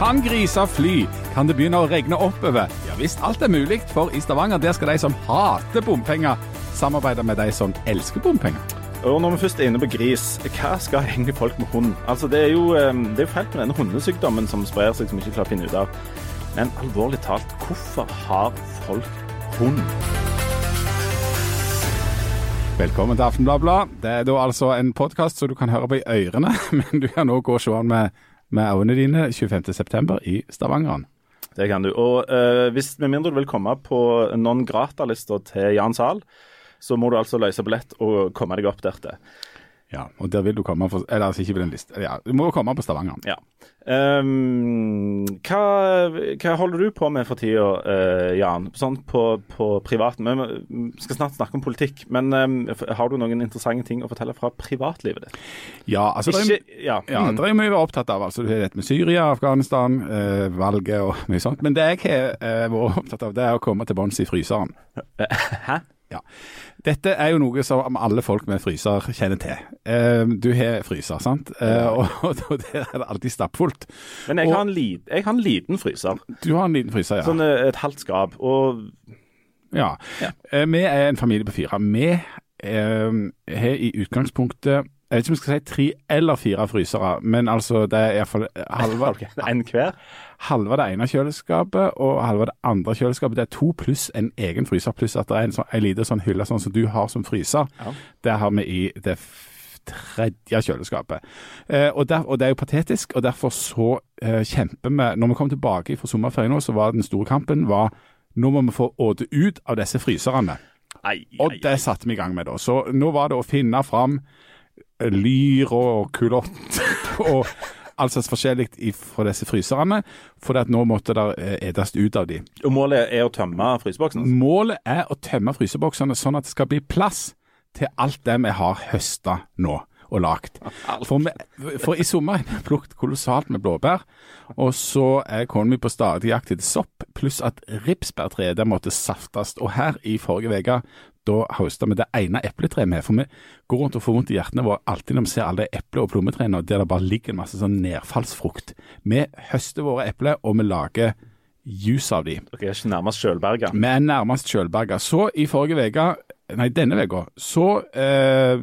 Kan griser fly? Kan det begynne å regne oppover? Ja visst, alt er mulig, for i Stavanger der skal de som hater bompenger, samarbeide med de som elsker bompenger. Og når vi først er inne på gris, hva skal egentlig folk med hund? Altså, Det er jo, eh, det er feil med denne hundesykdommen som sprer seg, som vi ikke klarer å finne ut av. Men alvorlig talt, hvorfor har folk hund? Velkommen til Aftenbladet. Det er da altså en podkast som du kan høre på i ørene, men du kan nå gå og se den med, med øynene dine 25.9. i Stavangeren. Det kan du. Og uh, hvis, med mindre du vil komme på non grata-lista til Jan Zahl, så må du altså løse billett og komme deg opp dertil. Ja, og der vil du komme for, Eller altså ikke på den liste. Ja, du må jo komme på Stavanger. Ja. Um, hva, hva holder du på med for tida, uh, Jan? Sånn på, på privaten. Vi skal snart snakke om politikk, men um, har du noen interessante ting å fortelle fra privatlivet ditt? Ja, altså det er, Ikke, ja. ja, mm. det er mye vi er opptatt av. altså Du har dette med Syria, Afghanistan, uh, valget og mye sånt. Men det jeg har uh, vært opptatt av, det er å komme til bunns i fryseren. Hæ? Ja. Dette er jo noe som alle folk med fryser kjenner til. Eh, du har fryser, sant? Eh, og, der er det alltid stappfullt. Men jeg Og- har, en lit, jeg har en liten fryser. Du har en liten fryser, ja. Sånn eh, et halvt skap. Og ja. Ja. Vi er en familie på fire. Vi har i utgangspunktet jeg vet ikke om jeg skal si tre eller fire frysere, men altså det er iallfall halve, ok, en hver. halve det ene kjøleskapet og halve det andre kjøleskapet. Det er to pluss en egen fryser, pluss at det er en, sånn, en liten sånn hylle sånn som du har som fryser. Ja. Det har vi i det tredje kjøleskapet. Eh, og, der, og det er jo patetisk, og derfor så eh, kjemper vi Når vi kom tilbake fra sommerferien nå, så var den store kampen var nå må vi få Åde ut av disse fryserne. Ai, Og det satte vi i gang med da. Så nå var det å finne fram lyr og kulott og alt slags forskjellig fra disse fryserne, for nå måtte det eh, etes ut av de. Og målet er å tømme fryseboksene? Målet er å tømme fryseboksene sånn at det skal bli plass til alt det vi har høsta nå og lagt. For, for i sommer har vi plukket kolossalt med blåbær, og så er kona mi på stadig jakt etter sopp, pluss at ripsbærtreet måtte saftes. Og her i forrige uke, da høsta vi det ene epletreet med, for vi går rundt og får vondt i hjertene våre alltid når vi ser alle eple- og plommetrærne der det bare ligger en masse sånn nedfallsfrukt. Vi høster våre epler, og vi lager juice av de. Dere er ikke nærmest sjølberga? Vi er nærmest kjølberga. Så i forrige uke, nei denne uka, så eh,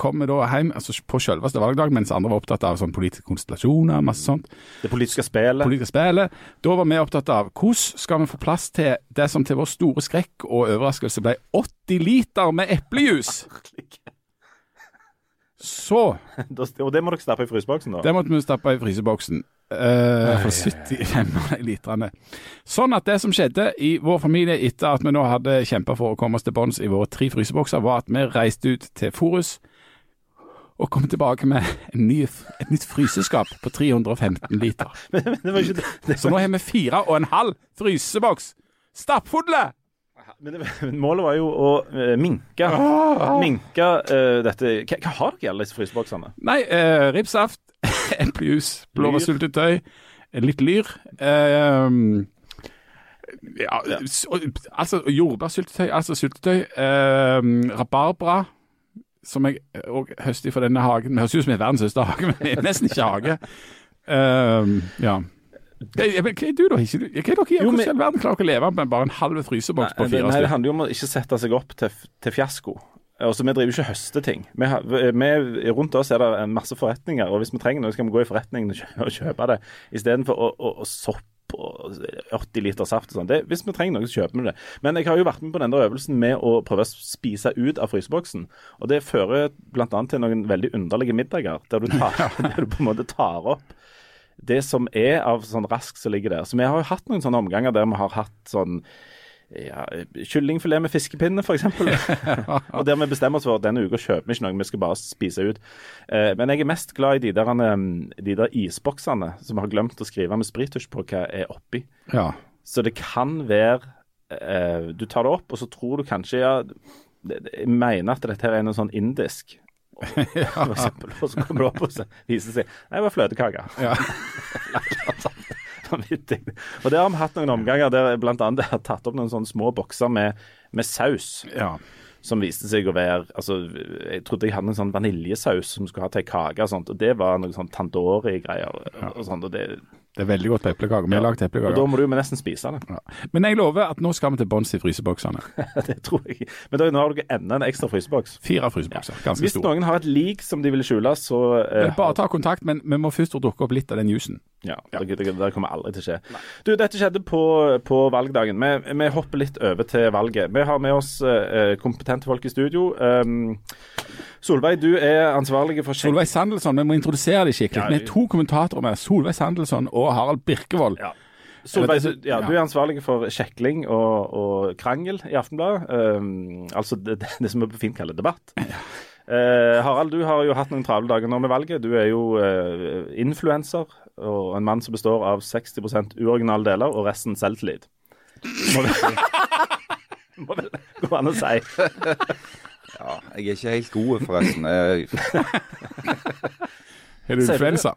kom vi da hjem altså på selveste valgdag, mens andre var opptatt av sånn politiske konstellasjoner, masse sånt. Det politiske spillet? Politiske spillet. Da var vi opptatt av hvordan skal vi få plass til det som til vår store skrekk og overraskelse ble 80 liter med eplejus. Så Og det må dere stappe i fryseboksen, da? det måtte vi stappe i fryseboksen. Uh, for 75 av literne. Sånn at det som skjedde i vår familie etter at vi nå hadde kjempa for å komme oss til bunns i våre tre frysebokser, var at vi reiste ut til Forus og kom tilbake med en ny, et nytt fryseskap på 315 liter. Men, men det var ikke det Så nå har vi fire og en halv fryseboks stappfulle! Men det, men målet var jo å uh, minke Minke uh, dette hva, hva har dere i alle disse fryseboksene? Nei, uh, ribsaft, eplejus, blåbærsyltetøy, litt lyr. eh, ja, altså jordbærsyltetøy, altså syltetøy. Uh, rabarbra, som jeg òg høster fra denne hagen. Det høres ut som er verdens største hage, men det er nesten ikke hage. Eh, ja. Hva er du, da? Hva er dere gjør? Hvordan i all verden klarer dere å leve med bare en halv fryseboks på fire stykker? det handler jo om å ikke sette seg opp til, til fiasko. Altså, Vi driver ikke høsteting. Vi har, vi, rundt oss er det en masse forretninger, og hvis vi trenger noe, skal vi gå i forretningen og kjøpe det, istedenfor å, å, å soppe og 80 liter saft og sånn. Hvis vi trenger noe, så kjøper vi det. Men jeg har jo vært med på den der øvelsen med å prøve å spise ut av fryseboksen. Og det fører bl.a. til noen veldig underlige middager, der du, tar, der du på en måte tar opp det som er av sånn rask som ligger der. Så vi har jo hatt noen sånne omganger der vi har hatt sånn ja, kyllingfilet med fiskepinne, f.eks. og der vi bestemmer oss for at denne uka kjøper vi ikke noe, vi skal bare spise ut. Eh, men jeg er mest glad i de der, um, de der isboksene som vi har glemt å skrive med sprittusj på hva er oppi. Ja. Så det kan være eh, Du tar det opp, og så tror du kanskje ja, Jeg mener at dette her er noe sånn indisk. For eksempel, og så kommer du opp og så viser det seg Nei, det var fløtekake. Ja. Vanvittig. Og der har vi hatt noen omganger der bl.a. jeg har tatt opp noen sånne små bokser med, med saus. ja. Som viste seg å være altså, Jeg trodde jeg hadde en sånn vaniljesaus som skulle ha til kake og sånt, og det var noe sånn Tandori-greier. og sånt, og det, Det er veldig godt på eplekaker. Vi har lagd Og da må du jo nesten spise det. Ja. Men jeg lover at nå skal vi til bunns i fryseboksene. det tror jeg. Men da, nå har dere enda en ekstra fryseboks. Fire frysebokser, ganske Hvis store. noen har et lik som de vil skjule, så eh, Bare ta kontakt, men vi må først dukke opp litt av den jusen. Ja, Det, det, det kommer aldri til å skje. Du, Dette skjedde på, på valgdagen. Vi, vi hopper litt over til valget. Vi har med oss eh, kompetente folk i studio. Um, Solveig, du er ansvarlig for. Solveig Sandelsson, vi må introdusere dem skikkelig. Ja, Vi er to kommentatorer med Solveig Sandelsson og Harald Birkevold. Ja. Solveig, du, ja, ja. du er ansvarlig for kjekling og, og krangel i Aftenbladet. Um, altså det, det som vi på fint kaller debatt. Uh, Harald, du har jo hatt noen travle dager nå med valget. Du er jo uh, influenser og en mann som består av 60 uoriginale deler og resten selvtillit. Må vel, må vel gå an å si. Ja, jeg er ikke helt god, forresten. Har Er du influensa?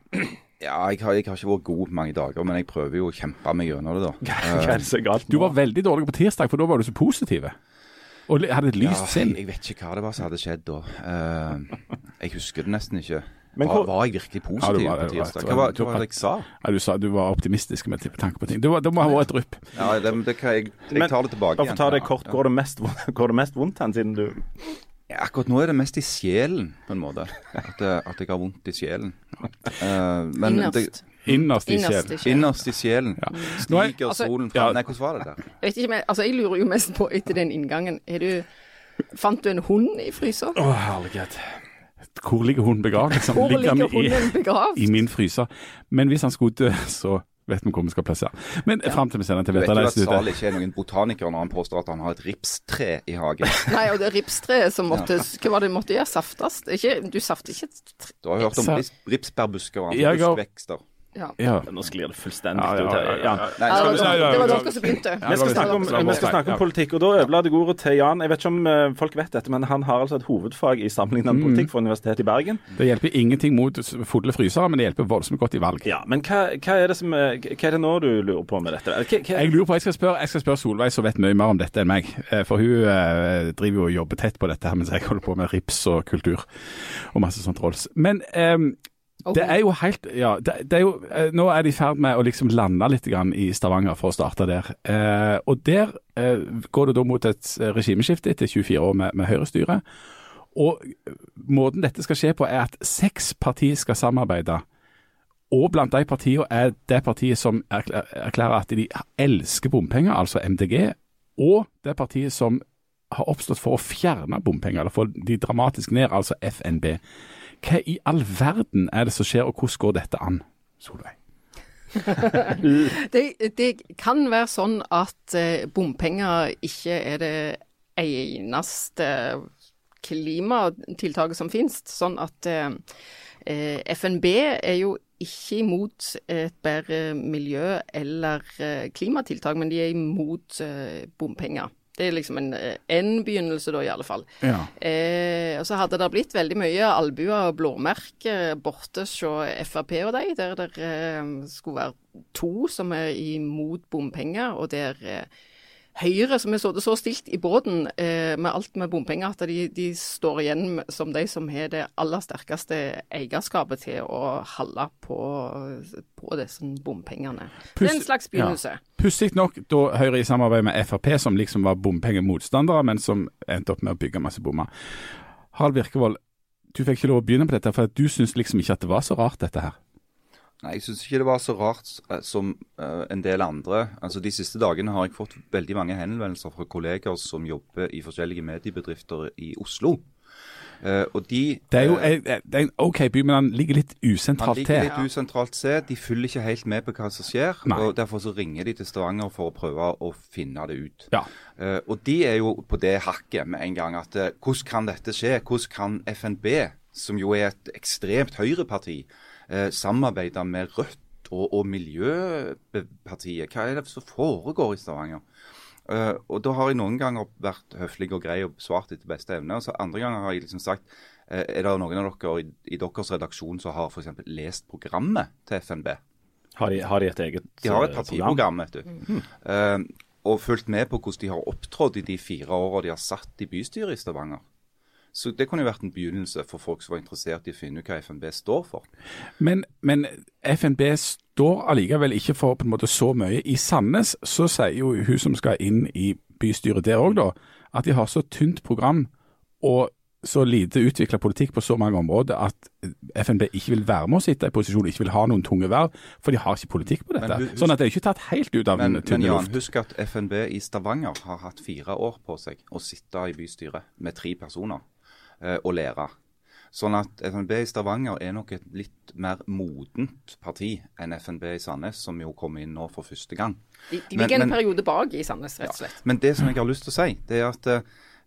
ja, jeg har, jeg har ikke vært god mange dager, men jeg prøver jo å kjempe meg gjennom det, da. Hva er det så galt Du var veldig dårlig på tirsdag, for da var du så positiv. Og hadde et lyst Ja, sinn. jeg vet ikke hva det var som hadde skjedd da. Uh, jeg husker det nesten ikke. Men var, var jeg virkelig positiv ja, var- på tirsdag? Hva var- var, hva var det jeg sa? Ja, du sa du var optimistisk med tanke på ting. Det, var, det må ha vært et drypp. Ja, det, det kan jeg, jeg tar det tilbake igjen. ta det kort, går det mest, går det mest vondt hen siden du Ja, akkurat nå er det mest i sjelen, på en måte. At, eh, at jeg har vondt i sjelen. Uh, men Innerst. Innerst i sjelen. innerst i sjelen er- stiger Altså- solen Ja. fram. Nei, hvordan var det der? Jeg vet ikke, men altså, jeg lurer jo mest på etter den inngangen. Er du, fant du en hund i fryser? Å, herlighet. Hvor ligger hunden begravd? Liksom? Hvor Ligger ligger hunden begravd? i, i min fryser? Men hvis han skulle dø, så vet vi hvor vi skal plassere. Men fram til vi sender til Du vet jo at. Sal ikke er noen botaniker når han påstår at han har et ripstre i hagen. Nei, og det ripstreet som måtte Hva var det måtte gjøre? Saftes? Ikke, du safter ikke et tre Du har hørt om ripsbærbusker og andre har- buskvekster. Ja. Ja. Nå sklir det fullstendig ut her. ja, det var dere som begynte. Vi skal snakke om, vi skal snakke om politikk, og da overlater jeg ordet til Jan. Jeg vet ikke om eh, folk vet dette, men han har altså et hovedfag i sammenlignende Mm. politikk fra Universitetet i Bergen. Det hjelper ingenting mot fulle frysere, men det hjelper voldsomt godt i valg. Ja, Men hva, hva, er det som, eh, hva er det nå du lurer på med dette? Hva, hva, Jeg lurer på, jeg skal spørre, jeg skal spørre Solveig, som vet mye mer om dette enn meg. Eh, For hun eh, driver jo og jobber tett på dette, her, mens jeg holder på med rips og kultur og masse sånt rolls. Men ehm, Og det er jo helt Ja, det, det er jo, eh, nå er de i ferd med å liksom lande litt grann i Stavanger, for å starte der. Eh, og der eh, går det da mot et eh, regimeskifte etter 24 år med, med Høyre-styre. Og eh, måten dette skal skje på, er at seks partier skal samarbeide. Og blant de partiene er det partiet som erklærer at de elsker bompenger, altså MDG, og det partiet som har oppstått for å fjerne bompenger, eller få de dramatisk ned, altså FNB. Hva i all verden er det som skjer, og hvordan går dette an, Solveig? Det, det kan være sånn at eh, bompenger ikke er det eneste klimatiltaket som finnes. Sånn at eh, eh, FNB er jo ikke imot et bedre miljø eller eh, klimatiltak, men de er imot eh, bompenger. Det er liksom en, eh, en begynnelse da, i alle fall. Ja. Eh, og så hadde det blitt veldig mye albuer og blåmerker borte hos Frp og de, der det eh, skulle være to som er imot bompenger, og der eh, Høyre, som er så, så stilt i båten eh, med alt med bompenger, at de, de står igjen som de som har det aller sterkeste eierskapet til å holde på, på disse bompengene. Det er en slags begynnelse. Ja. Pussig nok da Høyre i samarbeid med Frp, som liksom var bompengemotstandere, men som endte opp med å bygge masse bommer. Harald Virkevold, du fikk ikke lov å begynne på dette, for du syns liksom ikke at det var så rart, dette her. Nei, jeg syns ikke det var så rart eh, som eh, en del andre. Altså De siste dagene har jeg fått veldig mange henvendelser fra kolleger som jobber i forskjellige mediebedrifter i Oslo. Uh, og de Det er jo det er en OK by, men den ligger litt usentralt til. Den ligger litt usentralt til. De følger ikke helt med på hva som skjer. Nei. og Derfor så ringer de til Stavanger for å prøve å finne det ut. Ja. Uh, og de er jo på det hakket med en gang at hvordan kan dette skje? Hvordan kan FNB, som jo er et ekstremt høyreparti, eh, samarbeide med Rødt og, og Miljøpartiet? Hva er det som foregår i Stavanger? Eh, og da har jeg noen ganger vært høflig og grei og svart etter beste evne. og så andre ganger har jeg liksom sagt eh, er det noen av dere i, i deres redaksjon som har eksempel lest programmet til FNB? har, de, har de et eget De har et eh, partiprogram, vet du. Eh, og fulgt med på hvordan de har opptrådt i de fire åra de har satt i bystyret i Stavanger. Så det kunne jo vært en begynnelse for folk som var interessert i å finne ut hva FNB står for. Men, men FNB står allikevel ikke for på en måte så mye. I Sandnes så sier jo hun som skal inn i bystyret der òg, da, at de har så tynt program og så lite utvikla politikk på så mange områder at FNB ikke vil være med å sitte i posisjon, ikke vil ha noen tunge verv, for de har ikke politikk på dette. husk, sånn at det er ikke tatt helt ut av men, den tynne men Jan, luft. husk at FNB i Stavanger har hatt fire år på seg å sitte i bystyret med tre personer eh, og lære. Sånn at FNB i Stavanger er nok et litt mer modent parti enn FNB i Sandnes, som jo kom inn nå for første gang. De, de Men- ligger en men- periode bak i Sandnes, rett og slett. Men det som jeg har lyst til å si, det er at eh,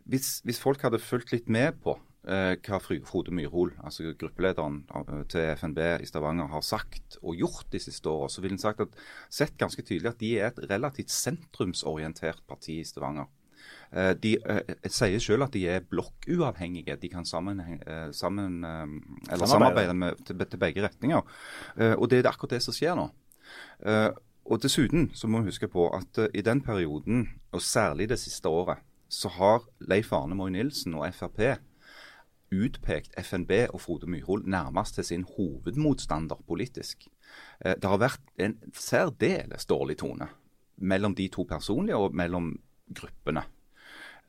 hvis, hvis folk hadde fulgt litt med på eh, hva Frode Myrhol, altså gruppelederen til FNB i Stavanger, har sagt og gjort de siste årene, så ville en sagt at, sett ganske tydelig at de er et relativt sentrumsorientert parti i Stavanger. Eh, De eh, sier selv at de er blokkuavhengige. De kan sammen, eh, sammen, eller Samarbeide. med, til, til begge retninger. Og Det er akkurat det som skjer nå. Og Dessuten så må vi huske på at i den perioden, og særlig det siste året, så har Leif Arne Moe Nilsen og Frp utpekt FNB og Frode Myrhol nærmest til sin hovedmotstander politisk. Det har vært en særdeles dårlig tone mellom de to personlige og mellom gruppene.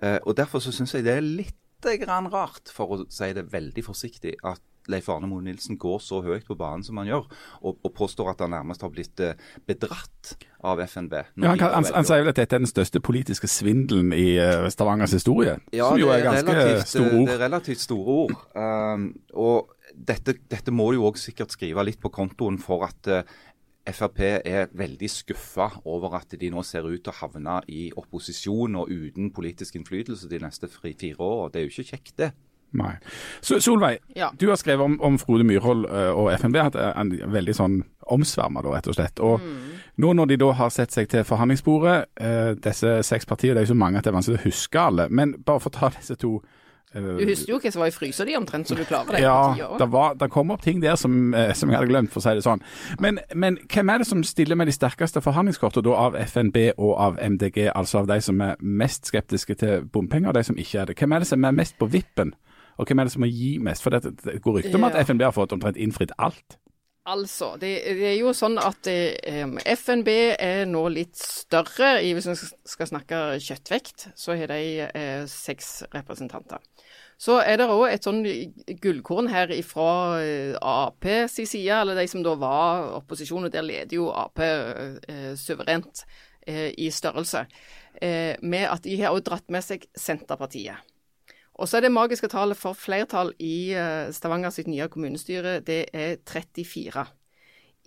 Eh, og Derfor så syns jeg det er litt grann rart, for å si det veldig forsiktig, at Leif Arne Moe Nilsen går så høyt på banen som han gjør, og, og påstår at han nærmest har blitt eh, bedratt av FNB. Ja, han, kan, han, han sier vel at dette er den største politiske svindelen i eh, Stavangers historie, Ja, som jo det er ganske relativt, store Det ord. er relativt store ord. Um, og dette, dette må jo òg sikkert skrive litt på kontoen for at eh, Frp er veldig skuffa over at de nå ser ut til å havne i opposisjon og uten politisk innflytelse de neste fire årene. Det er jo ikke kjekt, det. Nei. Så, Solveig, Ja. du har skrevet om, om Frode Myrhold eh, og FNB at er en veldig sånn omsverma, rett og slett. Og nå når de da har sett seg til forhandlingsbordet, eh, disse seks partiene, det er jo så mange at det er vanskelig å huske alle, men bare for å ta disse to Du husker jo hva som var i frysa di omtrent, så du klarer det. Ja, det, var, det kom opp ting der som, eh, som jeg hadde glemt, for å si det sånn. Men, men hvem er det som stiller med de sterkeste forhandlingskortene da av FNB og av MDG, altså av de som er mest skeptiske til bompenger, og de som ikke er det? Hvem er det som er mest på vippen, og hvem er det som må gi mest? For det, det går rykter om at FNB har fått omtrent innfridd alt. Altså, det, det er jo sånn at eh, FNB er nå litt større. Hvis vi skal snakke kjøttvekt, så har de eh, seks representanter. Så er det òg et sånn gullkorn her fra eh, Ap sin side, eller de som da var opposisjon, og der leder jo Ap eh, suverent eh, i størrelse, med at de har òg dratt med seg Senterpartiet. Og så er det magiske tallet for flertall i eh, Stavanger sitt nye kommunestyre, det er 34.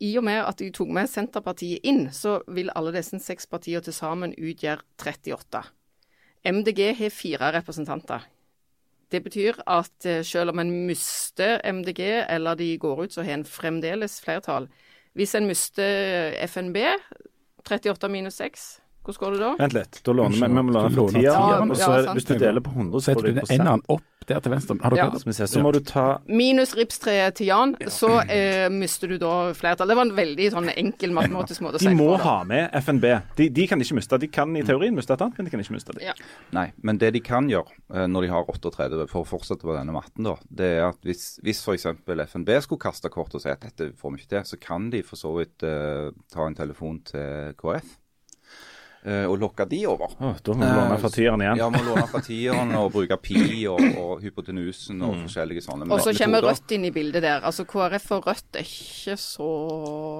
I og med at de tok med Senterpartiet inn, så vil alle disse seks partiene til sammen utgjøre 38. MDG har fire representanter. Det betyr at eh, selv om en mister MDG, eller de går ut, så har en fremdeles flertall. Hvis en mister FNB, 38 minus 6, hvordan går det da? Vent litt. Da låner vi, vi må låne tieren. tieren. og så Ja, er- hvis du deler på 100, Så setter du du prosent. opp der til venstre. Har dere Ja. det? Så må du ta Minus ripstreet til Jan, så eh, mister du da flertall. Det var en veldig sånn enkel matematisk måte å si De det må De må ha med FNB. De, de kan ikke miste. De kan i teorien miste et annet, men de kan ikke miste det. Ja. Nei, men det de kan gjøre eh, når de har 38, for å fortsette på denne matten, da, det er at hvis, hvis f.eks. FNB skulle kaste kort og si at dette får vi ikke til, så kan de for så vidt eh, ta en telefon til KrF og lokke de over. Å, da må du låne fra tieren igjen. Ja, må låne fra tieren og bruke pi og, og hypotenusen og forskjellige sånne metoder. Og så kommer. Rødt inn i bildet der. Altså KrF og Rødt er ikke så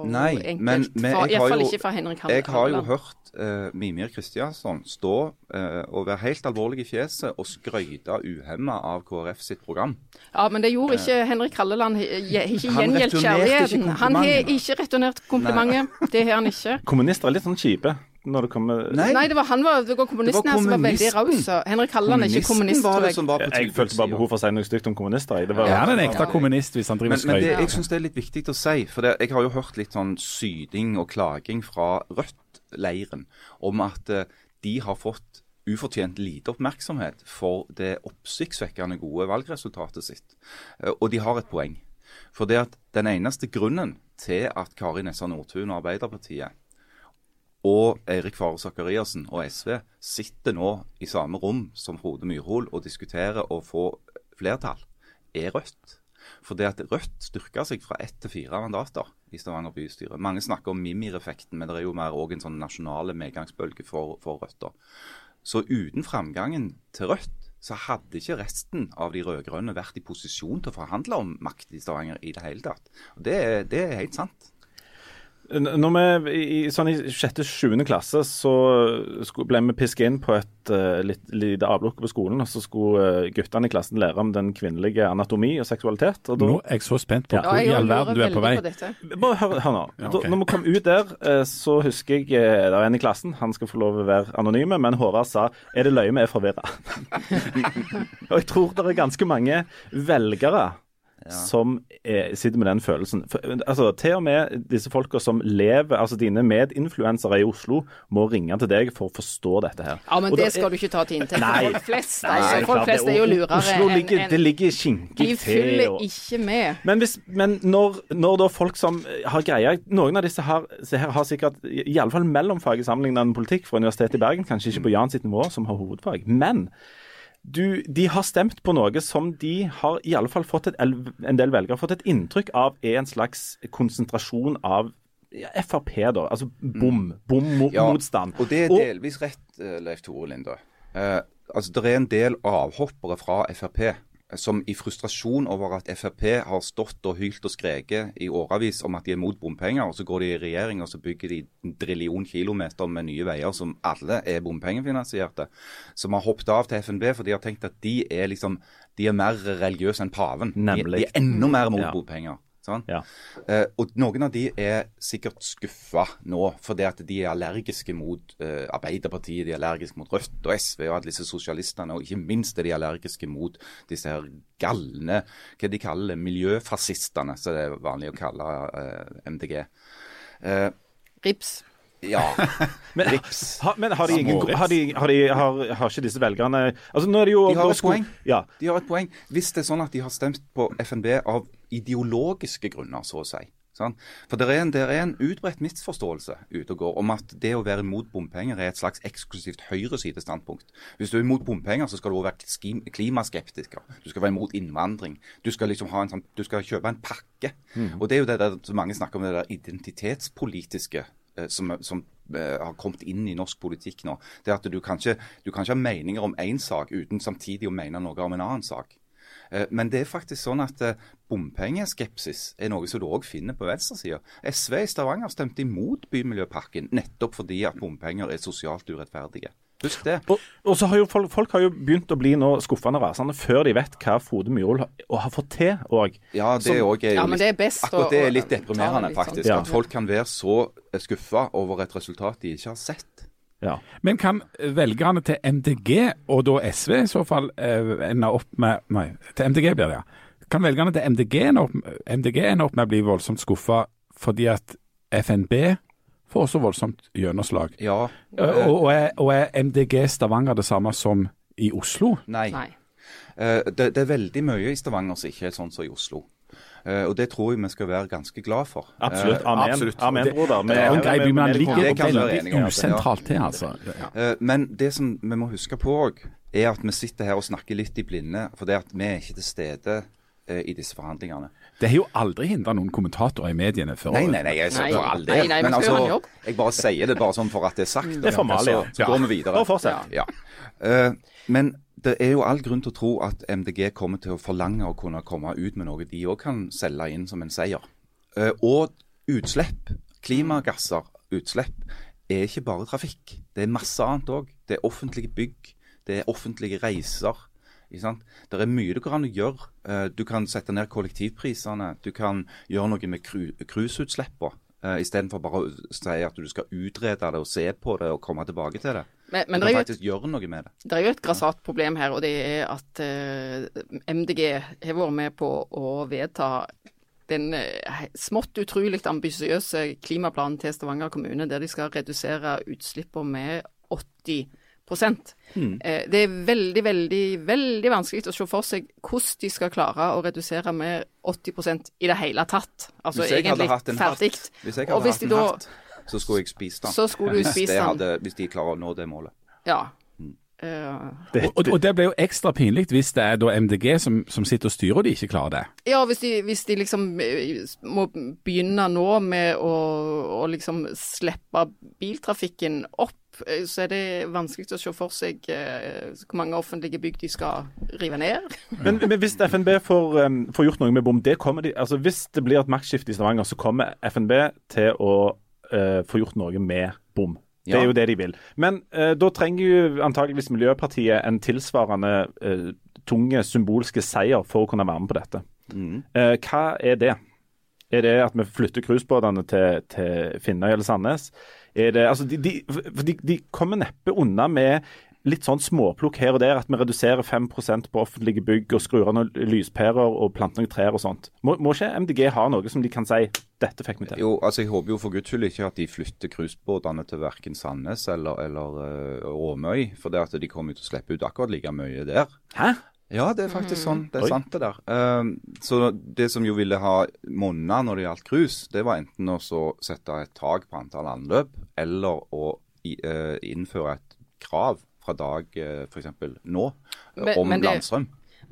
Nei, enkelt. men- men for, jeg har Iallfall jo- ikke fra Henrik Handel. Jeg har jo hørt uh, Mimir Kristiansson stå uh, og være helt alvorlig i fjeset og skryte uhemma av KrF sitt program. Ja, men det gjorde ikke Henrik Halleland. Ikke gjengjeldt kjærligheten. Han har ikke returnert komplimentet. Det har han ikke. Kommunister er litt sånn kjipe når det kommer Nei. Nei, det var han var, det var kommunisten her som var veldig raus. Henrik Halland er ikke kommunist, tror det jeg. var Jeg følte bare behov for å si noe stygt om kommunister. jeg. Det var, Ja, han er en Ja. ekte kommunist hvis han driver Men, og men det, jeg syns det er litt viktig å si, for det, jeg har jo hørt litt sånn syding og klaging fra Rødt-leiren om at eh, de har fått ufortjent lite oppmerksomhet for det oppsiktsvekkende gode valgresultatet sitt. Eh, Og de har et poeng. For det at den eneste grunnen til at Kari Nessa Nordtun og Arbeiderpartiet og Eirik Fare Sakariassen og SV sitter nå i samme rom som Frode Myrhol og diskuterer å få flertall, er Rødt. For det at Rødt styrker seg fra ett til fire mandater i Stavanger bystyre. Mange snakker om Mimir-effekten, men det er jo mer òg en sånn nasjonale medgangsbølge for, for Rødt. Så uten framgangen til Rødt, så hadde ikke resten av de rød-grønne vært i posisjon til å forhandle om makt i Stavanger i det hele tatt. Og Det, det er helt sant. Når vi i, i- sånn i sjette-sjuende klasse så ble vi pisket inn på et uh, litt, lite avlukke på skolen, og så skulle uh, guttene i klassen lære om den kvinnelige anatomi og seksualitet. Og da, Nå er jeg så spent på Ja, hvor i all verden du er på vei. På. Bare hør, hør nå. Ja, okay. Da, når vi kom ut der, uh, så husker jeg det var en i klassen, han skal få lov å være anonyme, men Håvard sa er det løye vi er forvirra? og jeg tror det er ganske mange velgere som er, sitter med den følelsen. For, altså, til og med disse folka som lever, altså dine medinfluensere i Oslo, må ringe til deg for å forstå dette her. Ja, men Og det da, skal du ikke ta til inntekt Nei. for folk flest. Nei, Altså, folk flest det. er jo lurere Oslo enn ligger, en, Det ligger De skinkig til. følger og- ikke med. men, hvis, men når, når da folk som har greia Noen av disse her, her, har sikkert i i fall mellomfag i sammenlignende politikk fra Universitetet i Bergen, kanskje ikke på Jan sitt nivå, som har hovedfag. Men du, de har stemt på noe som de har i alle fall fått et, en del velgere fått et inntrykk av er en slags konsentrasjon av ja, Frp, da. Altså bom. Bom-motstand. Og det er delvis rett, eh, Leif Tore Linde. Eh, altså, Det er en del avhoppere fra Frp som i frustrasjon over at Frp har stått og hylt og skreket i årevis om at de er mot bompenger, og så går de i regjering og så bygger de en drillion kilometer med nye veier som alle er bompengefinansierte. Som har hoppet av til FNB for de har tenkt at de er liksom de er mer religiøse enn paven. De, de er enda mer mot Ja. bompenger. Sånn? Ja. Eh, og noen av de er sikkert skuffa nå, fordi at de er allergiske mot eh, Arbeiderpartiet, de er allergiske mot Rødt og SV og alle disse sosialistene, og ikke minst er de allergiske mot disse her galne, hva de kaller det, miljøfascistene, som det er vanlig å kalle eh, MDG. Eh, Rips. Ja, Men, ha, men har de ingen har, de, har, de, har, har ikke disse velgerne Altså nå er det jo De har et poeng. Ja. De har et poeng. Hvis det er sånn at de har stemt på FNB av ideologiske grunner, så å si. Sånn? For det er, en, det er en utbredt misforståelse ute og går om at det å være imot bompenger er et slags eksklusivt høyresidestandpunkt. Hvis du er imot bompenger, så skal du også være klimaskeptiker. Du skal være imot innvandring. Du skal liksom ha en sånn, du skal kjøpe en pakke. Og det er jo det der mange snakker om, det der identitetspolitiske som, som eh, har kommet inn i norsk politikk nå. Det er at du kan ikke, du kan ikke ha meninger om én sak uten samtidig å mene noe om en annen sak. Eh, Men det er faktisk sånn at eh, bompengeskepsis er noe som du òg finner på venstresida. SV i Stavanger stemte imot Bymiljøpakken nettopp fordi at bompenger er sosialt urettferdige. Husk det. Og, og så har jo folk, folk har jo begynt å bli nå skuffende rasende før de vet hva Frode Myhrvold har, har fått til òg. Ja, det òg er jo Ja, men det er best akkurat det er litt deprimerende, litt sånn. faktisk. Sånn. At folk kan være så skuffa over et resultat de ikke har sett. Ja. Men kan velgerne til MDG, og da SV i så fall, eh, ende opp med Nei, til MDG blir det, ja. Kan velgerne til MDG ende opp, MDG ende opp med å bli voldsomt skuffa fordi at FNB får så voldsomt gjennomslag? Ja. Og, og, er, og er MDG Stavanger det samme som i Oslo? Nei. Nei. Uh, det, det er veldig mye i Stavanger som ikke er sånn som i Oslo. Uh, og det tror jeg vi skal være ganske glad for. Absolutt. Amen, Amen. absolutt. Amen, Det- broder. Det er en grei by, men ligger det veldig usentralt til, altså. Ja. Eh, Men det som vi må huske på òg, er at vi sitter her og snakker litt i blinde. For det at vi er ikke til stede eh, i disse forhandlingene. Det har jo aldri hindra noen kommentatorer i mediene før. Nei, nei, nei, jeg sier Nei. for all Nei, del. nei, Men man skal gjøre en altså, jeg bare sier det bare sånn for at det er sagt. Det er formalia. Så, så går vi videre. Da fortsett. Ja. Uh, men det er jo all grunn til å tro at MDG kommer til å forlange å kunne komme ut med noe de òg kan selge inn som en seier. Uh, og utslipp, klimagasser, utslipp, er ikke bare trafikk. Det er masse annet òg. Det er offentlige bygg, det er offentlige reiser. Det er mye an å gjøre. Eh, Du kan sette ned kollektivprisene. Du kan gjøre noe med cru- cruiseutslippene. Uh, Istedenfor bare å si at du skal utrede det og se på det og komme tilbake til det. Men, Du men kan det er jo et faktisk gjøre noe med det. Det er jo et grassat problem her, og det er at uh, MDG har vært med på å vedta den eh, smått utrolig ambisiøse klimaplanen til Stavanger kommune, der de skal redusere utslippene med 80 eh, Det er veldig, veldig, veldig vanskelig å se for seg hvordan de skal klare å redusere med 80% i det hele tatt. Altså Hvis jeg hadde egentlig hatt en hatt, ferdig. hvis jeg Og hadde hvis hatt en da- hatt, så skulle jeg spist den. Så skulle du hvis, spist den. hadde, hvis de klarer å nå det målet. Ja. Eh, Og, og det blir jo ekstra pinlig hvis det er da MDG som, som sitter og styrer og de ikke klarer det. Ja, hvis de, hvis de liksom eh, må begynne nå med å, å liksom slippe biltrafikken opp, så er det vanskelig å se for seg eh, hvor mange offentlige bygg de skal rive ned. Men, men hvis FNB får, um, får gjort noe med bom, det kommer de, altså hvis det blir et maktskifte i Stavanger, så kommer FNB til å uh, få gjort noe med bom. Det er Ja. jo det de vil. Men uh, da trenger jo antageligvis Miljøpartiet en tilsvarende uh, tunge symbolske seier for å kunne være med på dette. Mm. Eh, hva er det? Er det at vi flytter cruisebåtene til, til Finnøy eller Sandnes? Er det, altså de, de, de, de kommer neppe unna med litt sånn småplukk her og der, at vi reduserer 5 på offentlige bygg og skrur av noen lyspærer og planter noen trær og sånt. Må, må ikke MDG ha noe som de kan si dette fikk vi til? Jo, altså Jeg håper jo for guds skyld ikke at de flytter cruisebåtene til verken Sandnes eller, eller uh, Åmøy. For det at de kommer til å slippe ut akkurat like mye der. Hæ? Ja, det er faktisk sånn. Det er Oi. sant, det der. Um, så det som jo ville ha monna når det gjaldt cruise, det var enten å så sette et tak på antall anløp, eller å i, eh, innføre et krav fra dag uh, f.eks. nå Men- om men det- landstrøm.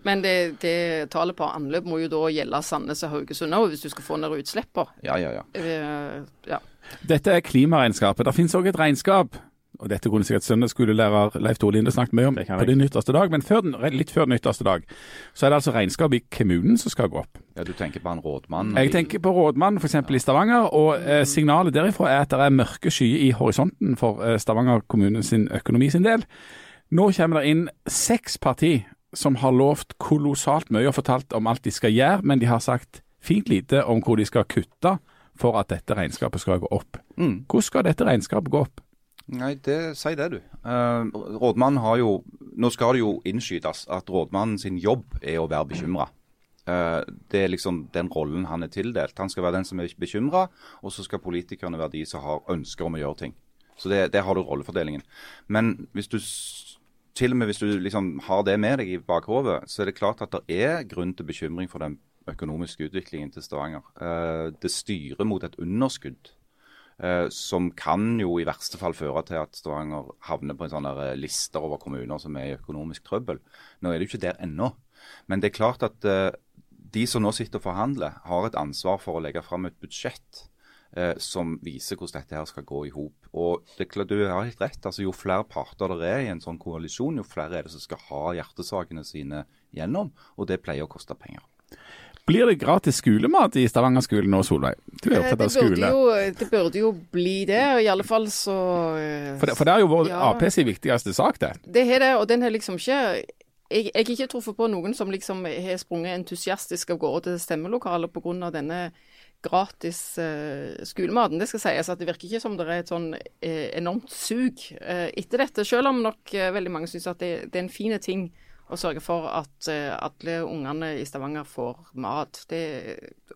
Men det, det tallet på anløp må jo da gjelde Sandnes og Haugesund òg, hvis du skal få ned utslippene. Ja, ja, ja. Uh, ja. Dette er klimaregnskapet. Det finnes òg et regnskap. Og dette kunne sikkert søndagsskolelærer Leif Tore Linde snakket mye om på den din ytterste dag. Men før den, litt før den ytterste dag, så er det altså regnskap i kommunen som skal gå opp. ja. Du tenker på han rådmannen? Jeg tenker på rådmannen f.eks. i Stavanger, og eh, signalet derifra er at det er mørke skyer i horisonten for eh, Stavanger kommune sin økonomi sin del. Nå kommer det inn seks parti som har lovt kolossalt mye og fortalt om alt de skal gjøre, men de har sagt fint lite om hvor de skal kutte for at dette regnskapet skal gå opp. Mm. Hvordan skal dette regnskapet gå opp? Nei, det, si det, du. Uh, rådmannen har jo Nå skal det jo innskytes at rådmannen sin jobb er å være bekymra. det er liksom den rollen han er tildelt. Han skal være den som er bekymra, og så skal politikerne være de som har ønsker om å gjøre ting. Så det, det har du rollefordelingen. Men hvis du til og med hvis du liksom har det med deg i bakhodet, så er det klart at det er grunn til bekymring for den økonomiske utviklingen til Stavanger. Eh, det styrer mot et underskudd eh, som kan jo i verste fall føre til at Stavanger havner på en sånn eh, lister over kommuner som er i økonomisk trøbbel. Nå er det jo ikke der ennå. Men det er klart at eh, de som nå sitter og forhandler, har et ansvar for å legge fram et budsjett eh, som viser hvordan dette her skal gå i hop. Og det du har helt rett. altså Jo flere parter det er i en sånn koalisjon, jo flere er det som skal ha hjertesakene sine gjennom. Og det pleier å koste penger. Blir det gratis skolemat i Stavanger-skolen nå, Solveig? Du er Eh, opptatt av skole. jo, det burde jo bli det. og I alle fall så eh, For det, for det er jo vår Ja. Ap sin viktigste sak, det. Det har det, og den har liksom ikke jeg, jeg har ikke truffet på noen som liksom har sprunget entusiastisk av gårde til stemmelokalet pga. denne gratis eh, skolematen. Det skal sies at det virker ikke som det er et sånn eh, enormt sug eh, etter dette. Selv om nok eh, veldig mange syns at det, det er en fin ting å sørge for at eh, alle ungene i Stavanger får mat. Det,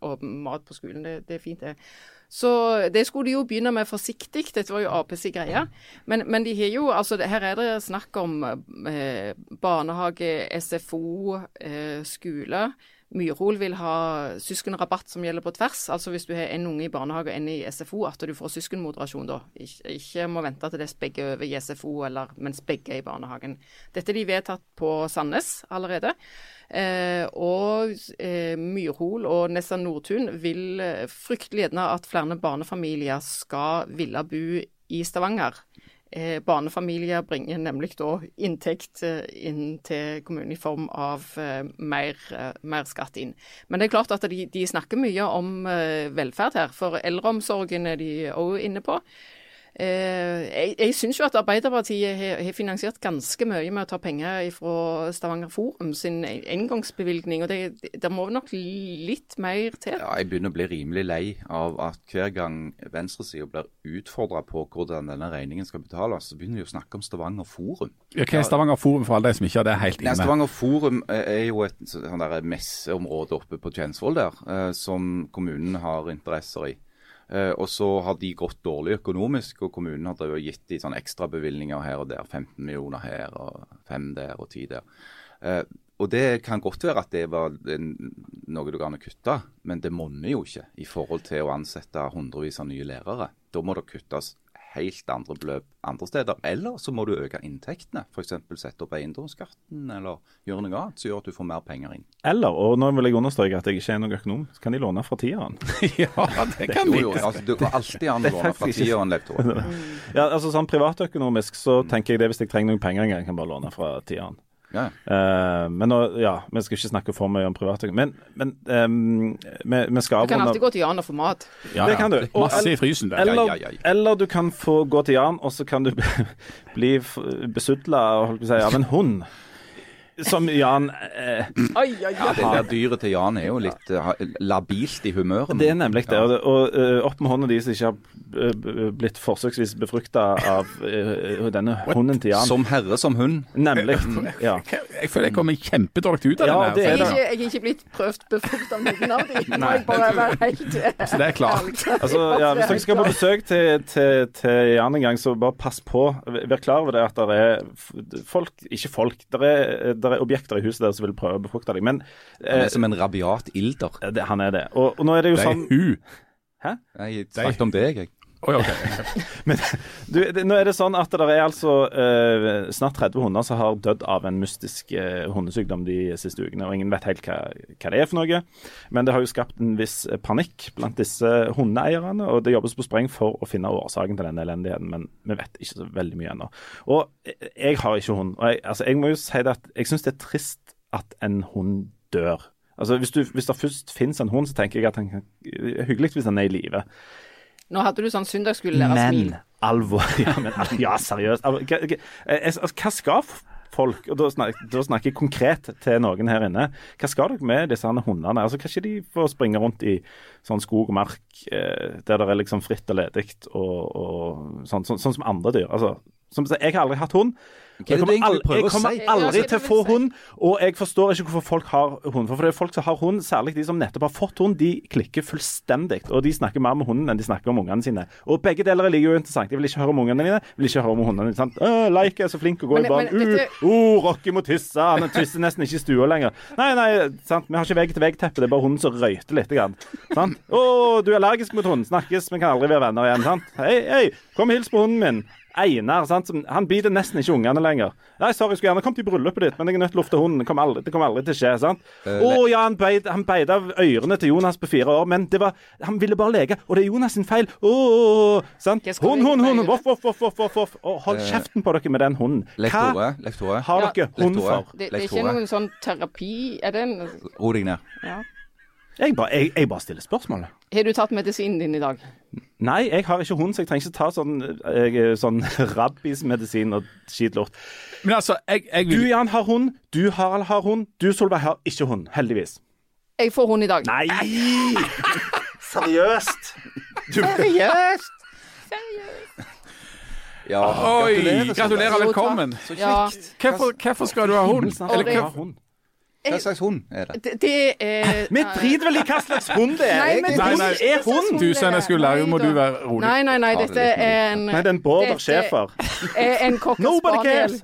og mat på skolen, det, det er fint, det. Så det skulle de jo begynne med forsiktig, dette var jo Aps greie. Men, men de har jo, altså her er det snakk om eh, barnehage, SFO, eh, skole. Myrhol vil ha søskenrabatt som gjelder på tvers. Altså hvis du har en unge i barnehage og en i SFO, at du får søskenmoderasjon da. Ikke, ikke må vente til det begge over i SFO, eller, mens begge er i barnehagen. Dette er de vedtatt på Sandnes allerede. Eh, og eh, Myrhol og Nessa Nordtun vil eh, fryktelig gjerne at flere barnefamilier skal ville bo i Stavanger. Eh, barnefamilier bringer nemlig da inntekt eh, inn til kommunen i form av eh, mer, eh, mer skatt inn. Men det er klart at de, de snakker mye om velferd her, for eldreomsorgen er de òg inne på. Eh, jeg jeg syns jo at Arbeiderpartiet har, har finansiert ganske mye med å ta penger fra Stavanger Forum sin engangsbevilgning, og det, det må nok litt mer til. Ja, jeg begynner å bli rimelig lei av at hver gang venstresida blir utfordra på hvordan denne regningen skal betales, så begynner de å snakke om Stavanger Forum. Ja, Hva er Stavanger Forum for alle de som ikke har det helt Nei, inne? Stavanger Forum er er jo et sånn messeområde oppe på Tjensvoll der, eh, som kommunen har interesser i. Eh, og så har de gått dårlig økonomisk, og kommunen har og gitt de sånn ekstrabevilgninger her og der. 15 millioner her og 5 der og 10 der. Eh, og det kan godt være at det var noe du kan kutte, men det monner jo ikke i forhold til å ansette hundrevis av nye lærere. Da må det kuttes helt andre beløp andre steder. Eller så må du øke inntektene. F.eks. sette opp eiendomsskatten, eller gjøre noe annet som gjør at du får mer penger inn. Eller, og nå vil jeg understreke at jeg ikke er noen økonom, så kan de låne fra tieren. ja, det kan Jo, jo, altså, du går alltid an å låne fra tieren, Leif Tore. Ja, altså sånn Privatøkonomisk så tenker jeg det hvis jeg trenger noen penger en gang, kan jeg bare låne fra tieren. Ja. Uh, men nå, ja, vi skal ikke snakke for mye om privatøkonomi. Men, men um, vi, vi skal Du kan alltid gå til Jan og få mat. Ja, Det kan du. Og- Masse i frysen der. Eller, eller du kan få gå til Jan, og så kan du bli besudla si, av en hund. Som Jan eh, ai, ai, Ja, det der dyret til Jan er jo litt eh, labilt i humøret. Det er nemlig det. Ja. Og, og eh, opp med hånda de som ikke har eh, blitt forsøksvis befrukta av eh, denne hunden til Jan. Som herre som hund. Nemlig. Ja. Jeg føler jeg kommer kjempedårlig ut av Ja, den det her. er Jeg er ikke, jeg er ikke blitt prøvd befrukt av noen av dem. Må jeg bare være helt Så det er klart. Altså, ja, Hvis dere skal på besøk til, til, til Jan en gang, så bare pass på. Vær klar over det at det er f- folk Ikke folk. Det er, der er objekter i huset der som vil prøve å befrukte deg. Men Han eh, er som en rabiat ilder. det, han er det. Og, og nå er det jo Det er sånn hun. Jeg snakket om deg, jeg. Oi, Men du, det, Nå er det sånn at det er altså uh, snart 30 hunder som har dødd av en mystisk uh, hundesykdom de siste ukene. og Ingen vet helt hva, hva det er for noe. Men det har jo skapt en viss panikk blant disse hundeeierne. Og det jobbes på spreng for å finne årsaken til denne elendigheten, men vi vet ikke så veldig mye ennå. Og eh, jeg har ikke hund. og jeg, altså, jeg må jo si det at jeg syns det er trist at en hund dør. Altså, hvis, du, hvis det først finnes en hund, så tenker jeg at han kan, hyggelig hvis han er i live. Nå hadde du sånn søndagsskolelærer smil. Men alvor Ja, men, ja seriøst. Hva, hva, eh, altså, hva skal folk og da snakker, da snakker jeg konkret til noen her inne. Hva skal dere med disse hundene? Altså, Kanskje de får springe rundt i sånn skog og mark eh, der det er liksom fritt og ledig, og, og sånn, sånn, sånn som andre dyr. Altså, som jeg har aldri hatt hund. Hva er det Jeg du egentlig kommer, al- prøver jeg kommer aldri det til å få hund, og jeg forstår ikke hvorfor folk har hund. For det er folk som har hund, særlig de som nettopp har fått hund, de klikker fullstendig. Og de snakker mer med hunden enn de snakker om ungene sine. Og begge deler er like uinteressant. Jeg vil ikke høre om ungene dine, jeg vil ikke høre om hundene dine. sant? Øh, Leik er så flink å gå Men- i barn. men Uh, uh, Rocky må tisse. Han tisser nesten ikke i stua lenger. Nei, nei, sant? vi har ikke vegg-til-vegg-teppe. Det er bare hunden som røyter litt. Grann. Sant? Å, du er allergisk mot hund. Snakkes, vi kan aldri være venner igjen. sant? Hei, hei, kom og hils på hunden min. Einar, sant? han biter nesten ikke ungene lenger. Nei, sorry, jeg skulle gjerne kommet i bryllupet ditt, men jeg er nødt til å lufte hunden. Det kommer aldri, kom aldri til å skje. sant? Å ja, han beit, han beit av ørene til Jonas på fire år, men det var, han ville bare leke, og det er Jonas sin feil. Å, oh, oh, skal Hund, hund, hund, voff, voff, voff, voff, voff, Hold kjeften på dere med den hunden. Hva lektore, har Ja. dere hund for? Det, det er ikke noen sånn terapi Er det en Ro deg ned. ja. Jeg bare, jeg, jeg bare stiller spørsmål. Har du tatt medisinen din i dag? Nei, jeg har ikke hund, så jeg trenger ikke ta sånn, jeg, sånn rabbismedisin og skitlort. Men altså, jeg, jeg Du Jan har hund, du Harald har hund, du Solveig har ikke hund. Heldigvis. Jeg får hund i dag. Nei! Seriøst? Seriøst? Ja, Oi, gratulerer. gratulerer, velkommen. Så Ja. kjekt. Hvorfor, hvorfor skal du ha hund? Eller hva- hund. Hva slags hund er det? Det, det er Vi driter vel i hva slags hund det er. Nei, men Nei, nei. er hund. Du søndagsskolelærer, må du være rolig. Nei, nei, nei. Dette er en Nei, det er en border schæfer. er en cocker Nobody spaniel.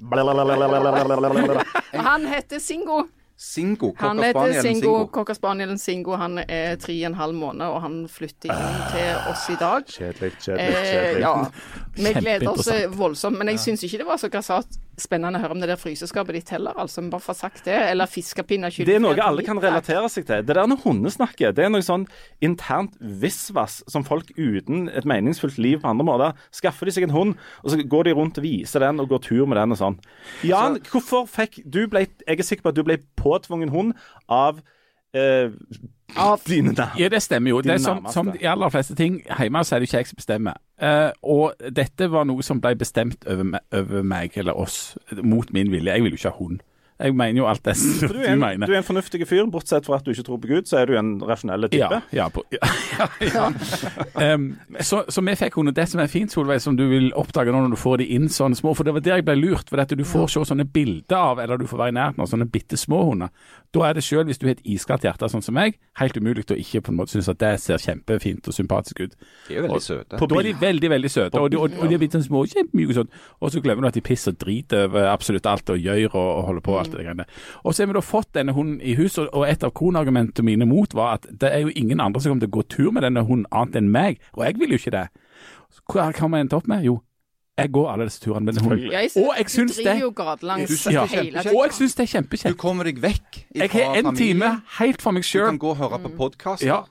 cares. Han heter Singo. Singo. Han heter Singo. Cocker spanielen Singo. Han er tre og en halv måned, og han flytter inn til oss i dag. Kjedelig, kjedelig, Eh, kjedelig. ja. Vi gleder oss voldsomt. Men jeg syns ikke det var så grassat spennende å høre om det der fryseskapet ditt heller, altså. Vi bare får sagt det. Eller fiskepinner. Det er noe alle kan relatere seg til. Det der når hundesnakket, det er noe sånn internt visvas som folk uten et meningsfullt liv på andre måter Skaffer de seg en hund, og så går de rundt og viser den og går tur med den og sånn. Jan, hvorfor fikk du ble, Jeg er sikker på at du ble påtvungen hund av eh, dine Ja, det stemmer jo. Det er som, som de aller fleste ting hjemme, så er det ikke jeg som bestemmer. Eh, og dette var noe som ble bestemt over, over meg eller oss, mot min vilje. Jeg vil jo ikke ha hund. Jeg mener jo alt det Du du, er, mener. du er en fornuftig fyr, bortsett fra at du ikke tror på Gud, så er du en rasjonell type. Ja, ja, på, ja, ja, ja. Um, så, så vi fikk henne. Det som er fint, Solveig, som du vil oppdage nå når du får de inn sånne små For det var der jeg ble lurt. For du får se sånne bilder av, eller du får være i nærheten av sånne bitte små hunder. Da er det sjøl, hvis du har et iskaldt hjerte sånn som meg, helt umulig å ikke på en måte synes at det ser kjempefint og sympatisk ut. De er jo veldig søte. Da er de veldig, veldig søte, og de, og, og de er blitt sånn små, kjempemyke sånn. Og så glemmer du at de pisser drit over absolutt alt og gjør og, og holder på. Alt. det greiene. Og så har vi da fått denne hunden i hus, og- et av kronargumentene mine mot var at det er jo ingen andre som kommer til å gå tur med denne hunden annet enn meg, og jeg vil jo ikke det. Så Hva kan vi endt opp med? Jo, jeg går alle disse turene med denne hunden. Ja, Og jeg syns det- Ja. Og jeg syns det er Du kommer deg vekk Jeg har en time helt for meg Du kan gå og høre på podkast, Ja.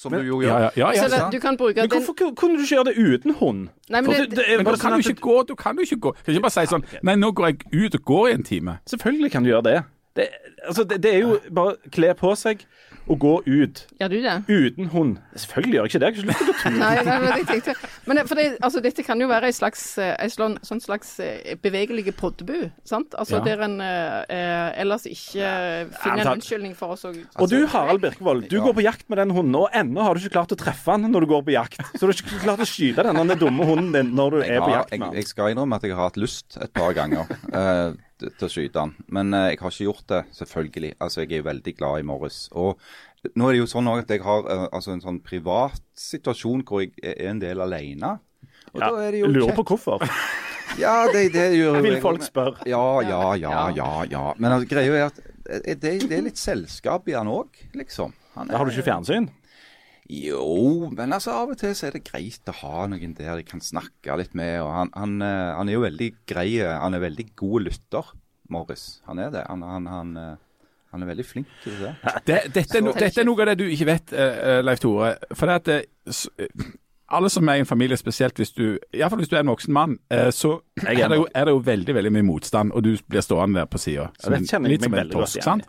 Som du jo gjør. ja, ja, ja. Så det, du kan bruke Men hvorfor den... kunne du ikke gjøre det uten hund? Nei, men det- det- det Men bare da kan sånn du ikke gå. Du kan jo ikke gå. Kan ikke bare si sånn Nei, nå går jeg ut og går i en time. Selvfølgelig kan du gjøre det. Det, altså, det, det er jo bare kle på seg og gå ut Gjør du det? uten hund. Selvfølgelig gjør jeg ikke det. Jeg har ikke lyst til å gå tur. Nei, nei, men jeg tenkte Men det, for det, altså, dette kan jo være ei slags, eh, ei slån, sånn slags eh, bevegelig poddebu, sant? Altså Ja. der en eh, eh, ellers ikke ja. finner en unnskyldning for oss å Og du Harald Birkevold, du Ja. går på jakt med den hunden, og ennå har du ikke klart å treffe den når du går på jakt. Så du har ikke klart å skyte den, den dumme hunden din når du Jeg, er på har, jakt med den. jeg skal innrømme at jeg har hatt lyst et par ganger eh, til å skyte den. Men eh, jeg har ikke gjort det, selvfølgelig. Altså, Jeg er jo veldig glad i Morris. Og nå er det jo sånn at jeg har eh, altså en sånn privat situasjon hvor jeg er en del alene. Og Ja, da er det jo lurer kjekt. på hvorfor. Ja, det, det gjør jo Vil folk spørre. Ja, ja, ja, ja. ja. Men altså, greia er at eh, det, det er litt selskap i han òg, liksom. Han Da har du ikke fjernsyn? Jo, men altså av og til så er det greit å ha noen der de kan snakke litt med. og Han, han, eh, han er jo veldig grei. eh, Han er veldig god lytter, Morris. Han er det. Han, han, han, eh, han er veldig flink til det. Det, dette, er no, dette er noe av det du ikke vet, Leif Tore. For det at alle som er i en familie, spesielt hvis du i hvert fall hvis du er en voksen mann, så er er det, jo, er det jo veldig veldig mye motstand, og du blir stående der på sida. Litt som en tosk, torsk. sant?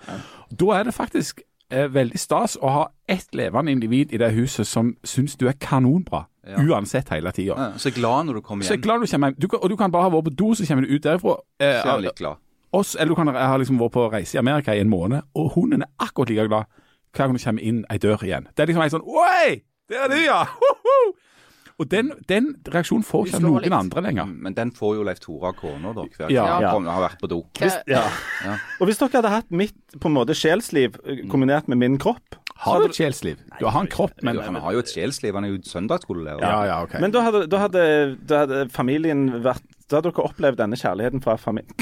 Da er det faktisk eh, veldig stas å ha ett levende individ i det huset som syns du er kanonbra. Ja. Uansett hele tida. Ja, Så glad når du kommer Så jeg er glad du kommer hjem. Du kan, og du kan bare ha vært på do, så kommer du ut derfra. Eh, Så er litt glad. oss, eller du kan ha liksom vært på reise i Amerika i en måned, og hunden er akkurat like glad hver gang du kommer inn ei dør igjen. Det er liksom en sånn Oi! Der er du, ja! Hoho! Og den, den reaksjonen får ikke noen litt. andre lenger. Mm, Men den får jo Leif Tore av kona da, hver Ja. gang Ja. han har vært på do. Hvis, ja. Ja. Og hvis dere hadde hatt mitt på en måte sjelsliv eh, kombinert med min kropp Har du et sjelsliv? Du har en kropp, men Men han har jo et sjelsliv. Han er jo søndagsskolelærer. Ja, ja, okay. Men da hadde, da, hadde, da hadde familien vært Da hadde dere opplevd denne kjærligheten fra familien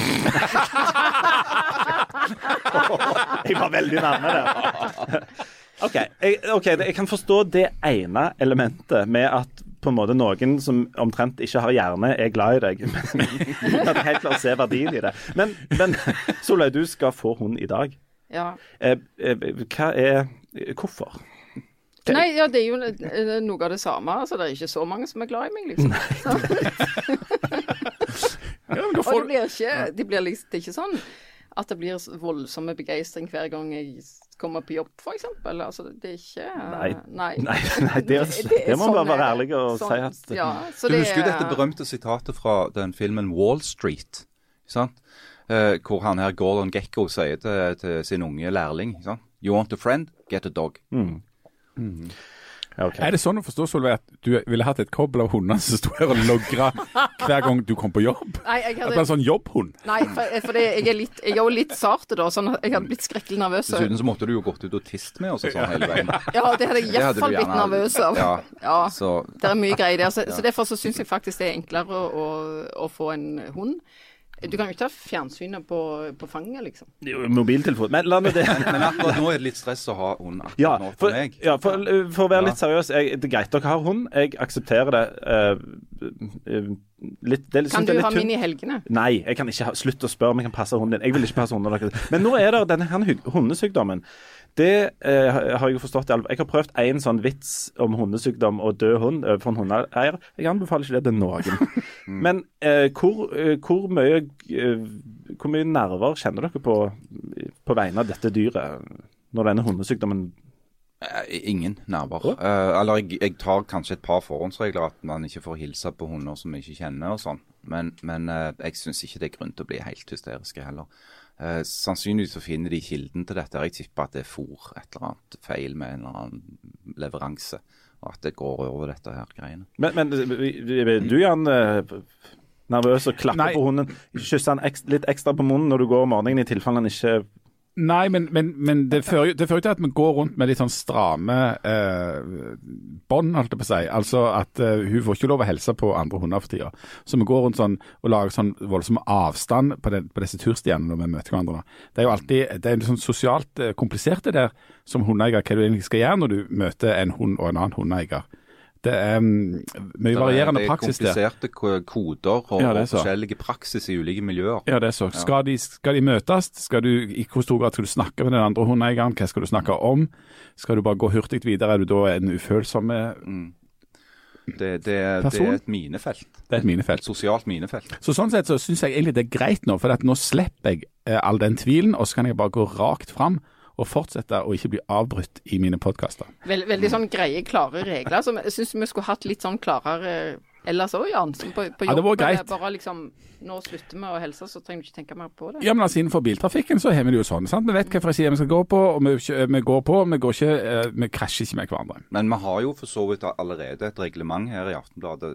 Jeg var veldig nærme der. OK, jeg, ok, jeg kan forstå det ene elementet med at på en måte noen som omtrent ikke har hjerne, er glad i deg. Men at jeg helt klart ser verdien i det. Men, men Solveig, du skal få hund i dag. Ja. Eh, eh, hva er Hvorfor? Nei, ja, det er jo noe av det samme. Altså, det er ikke så mange som er glad i meg, liksom. ja, får... Og det blir ikke, det blir liksom, det er ikke sånn at det blir voldsomme begeistring hver gang jeg kommer på jobb, f.eks. Altså, det er ikke Nei. Nei, Nei, nei, det, det må man bare være ærlig og si at ja, så Du det husker jo er- dette berømte sitatet fra den filmen Wall Street? Sant? Eh, hvor han her Gordon Gekko sier til, til sin unge lærling sant? You want a friend? Get a dog. Ja, ok. Er det sånn å forstå, Solveig, at du ville hatt et kobbel av hunder som sto her og logra hver gang du kom på jobb? Nei, jeg At det hadde, en sånn jobbhund? nei for, for det, jeg er litt, jeg er jo litt sarte da, sånn at jeg hadde blitt skrekkelig nervøs. Dessuten så måtte du jo gått ut og tist med oss og sånn hele veien. Ja, det hadde jeg hadde iallfall blitt nervøs av. Ja, Ja. Så Det er mye greier der. Så, så derfor så syns jeg faktisk det er enklere å, å, å få en hund. Du kan jo ikke ha fjernsynet på, på fanget, liksom. Det jo Mobiltelefon. Men la nå det Men akkurat nå er det litt stress å ha hund akkurat Ja, nå for, for meg. ja, for, for å være Ja. litt seriøs, jeg, det er greit dere har hund. Jeg aksepterer det. eh, eh, litt, det Kan du det er ha min i helgene? Nei, jeg kan ikke ha, slutt å spørre om jeg kan passe hunden din. Jeg vil ikke passe hunden deres. Men nå er det denne hundesykdommen. Det eh, har jeg jo forstått. Jeg har prøvd én sånn vits om hundesykdom og død hund overfor en hundeeier. Jeg anbefaler ikke det til noen. Men eh, hvor, eh, hvor mye eh, Hvor mye nerver kjenner dere på på vegne av dette dyret når denne hundesykdommen Eh, Ingen nerver. Uh, eller jeg, jeg tar kanskje et par forhåndsregler, at man ikke får hilse på hunder som vi ikke kjenner og sånn. Men, men uh, jeg syns ikke det er grunn til å bli helt hysteriske heller. Eh, sannsynligvis så finner de kilden til dette. Jeg tipper at det er fòr, et eller annet feil med en eller annen leveranse. Og at det går over dette her greiene. Men, men du Jan, eh, nervøs og klapper Nei. på hunden. Kysser han ekst, litt ekstra på munnen når du går om morgenen i tilfelle han ikke Nei, men, men, men det fører det fører til at vi går rundt med litt sånn stramme eh, bånd, holdt jeg på å si. Altså at eh, hun får ikke lov å hilse på andre hunder for tida. Så vi går rundt sånn og lager sånn voldsom avstand på, den, på disse turstiene når vi møter hverandre. Det er jo alltid det er sånn sosialt eh, komplisert det der som hundeeier, hva du egentlig skal gjøre når du møter en hund og en annen hundeeier. Det er mm, mye varierende praksis Det der. er kompliserte ko- koder og, Ja, og forskjellige praksis i ulike miljøer. Ja, det er så. Skal de, skal de møtes? Skal du, I hvor stor grad skal du snakke med den andre hundeeieren? Hva skal du snakke om? Skal du bare gå hurtig videre? Er du da en ufølsom mm. Det, det, det er et minefelt. Det er et minefelt. Et sosialt minefelt. Så sånn sett så syns jeg egentlig det er greit nå, for nå slipper jeg eh, all den tvilen, og så kan jeg bare gå rakt fram og fortsette å ikke bli avbrutt i mine podkaster. Veld, veldig sånn greie, klare regler. Som jeg syns vi skulle hatt litt sånn klarere ellers òg, Jan. Som på, på Ja, det var greit. Bare liksom Nå slutter vi å helse, så trenger du ikke tenke mer på det. Ja, men altså Innenfor biltrafikken så har vi det jo sånn. sant? Vi vet hvilken side vi skal gå på, og vi, vi går på. Vi, går ikke, eh, vi krasjer ikke med hverandre. Men vi har jo for så vidt allerede et reglement her i Aftenbladet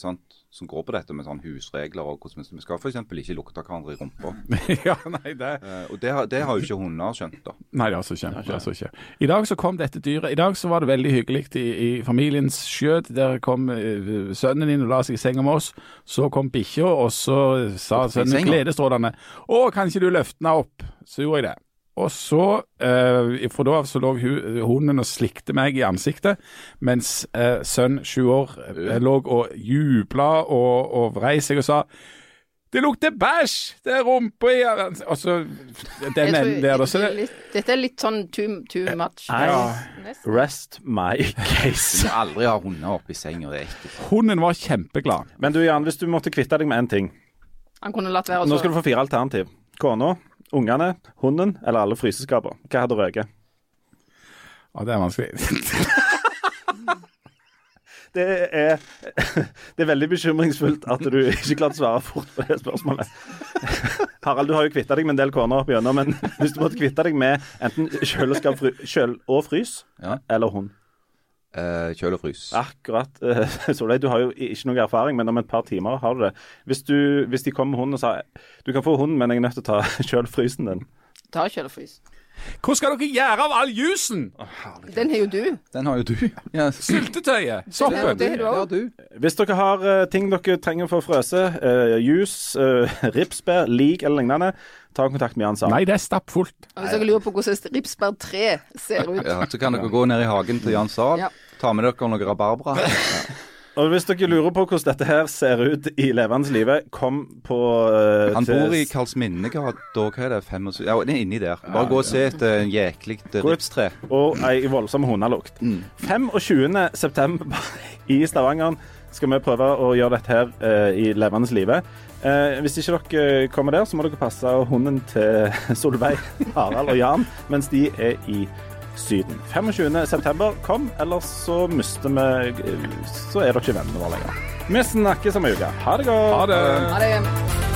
sant, som går på dette med sånn husregler og hvordan vi skal f.eks. ikke lukte hverandre i rumpa. ja, nei, det... Eh, Og det har, det har jo ikke hunder skjønt, da. Nei, det har altså skjønt, Det altså ikke. I dag så kom dette dyret. I dag så var det veldig hyggelig i, i familiens skjøt. Der kom uh, sønnen din og la seg i senga med oss. Så kom bikkja, og så sa sønnen gledesstrålende Å, kan ikke du løfte henne opp? Så gjorde jeg det. Og så, eh, fra da av så lå hunden og slikte meg i ansiktet, mens eh, sønn sju år eh, lå og jubla og, og vrei seg og sa det lukter bæsj! Det er rumpa i Og så den tror- enden der, da. Så det dette er litt sånn too, too much. Ja. Rest my case. Du må aldri ha hunder oppi senga, det hunden var kjempeglad. Men du Jan, hvis du måtte kvitte deg med én ting. Han kunne latt være å Nå skal du få fire alternativ. Kona, ungene, hunden eller alle fryseskapene. Hva hadde røket? Å, det er vanskelig. Det er, det er veldig bekymringsfullt at du ikke klarte å svare fort på det spørsmålet. Harald, du har jo kvitta deg med en del koner opp igjennom, men hvis du måtte kvitte deg med enten kjøleskap fry, kjøl og frys Ja. eller hund Eh, kjøl og frys. Akkurat. Uh, Solveig, du har jo ikke noe erfaring, men om et par timer har du det. Hvis, du, hvis de kommer med hunden og sa du kan få hunden, men jeg er nødt til å ta kjøl frysen din. Ta kjøl og frys. Hva skal dere gjøre av all jusen? Den har jo du. Den har jo du. Ja, Syltetøyet? Det Soppen? har du. Hvis dere har uh, ting dere trenger for å frøse, uh, jus, uh, ripsbær, lik eller lignende, ta kontakt med Jan Sand. Nei, det er stappfullt. Hvis dere lurer på hvordan ripsbær 3 ser ut Ja, så kan dere gå ned i hagen til Jan Sahl. Ja. Ta med dere noe rabarbra. Og hvis dere lurer på hvordan dette her ser ut i levende livet, kom på uh, Han bor i Karlsminnegata, hva er det, 25 Ja, det er inni der. Bare gå og se etter en jæklig ripstre. Og ei voldsom hundelukt. 25. september i Stavanger skal vi prøve å gjøre dette her uh, i levende livet. Uh, hvis ikke dere kommer der, så må dere passe hunden til Solveig, Harald og Jan mens de er i Syden. 25. september, kom, ellers så mister vi Så er dere ikke vennene våre lenger. Vi snakkes om ei uke. Ha det godt. Ha det. Ha det.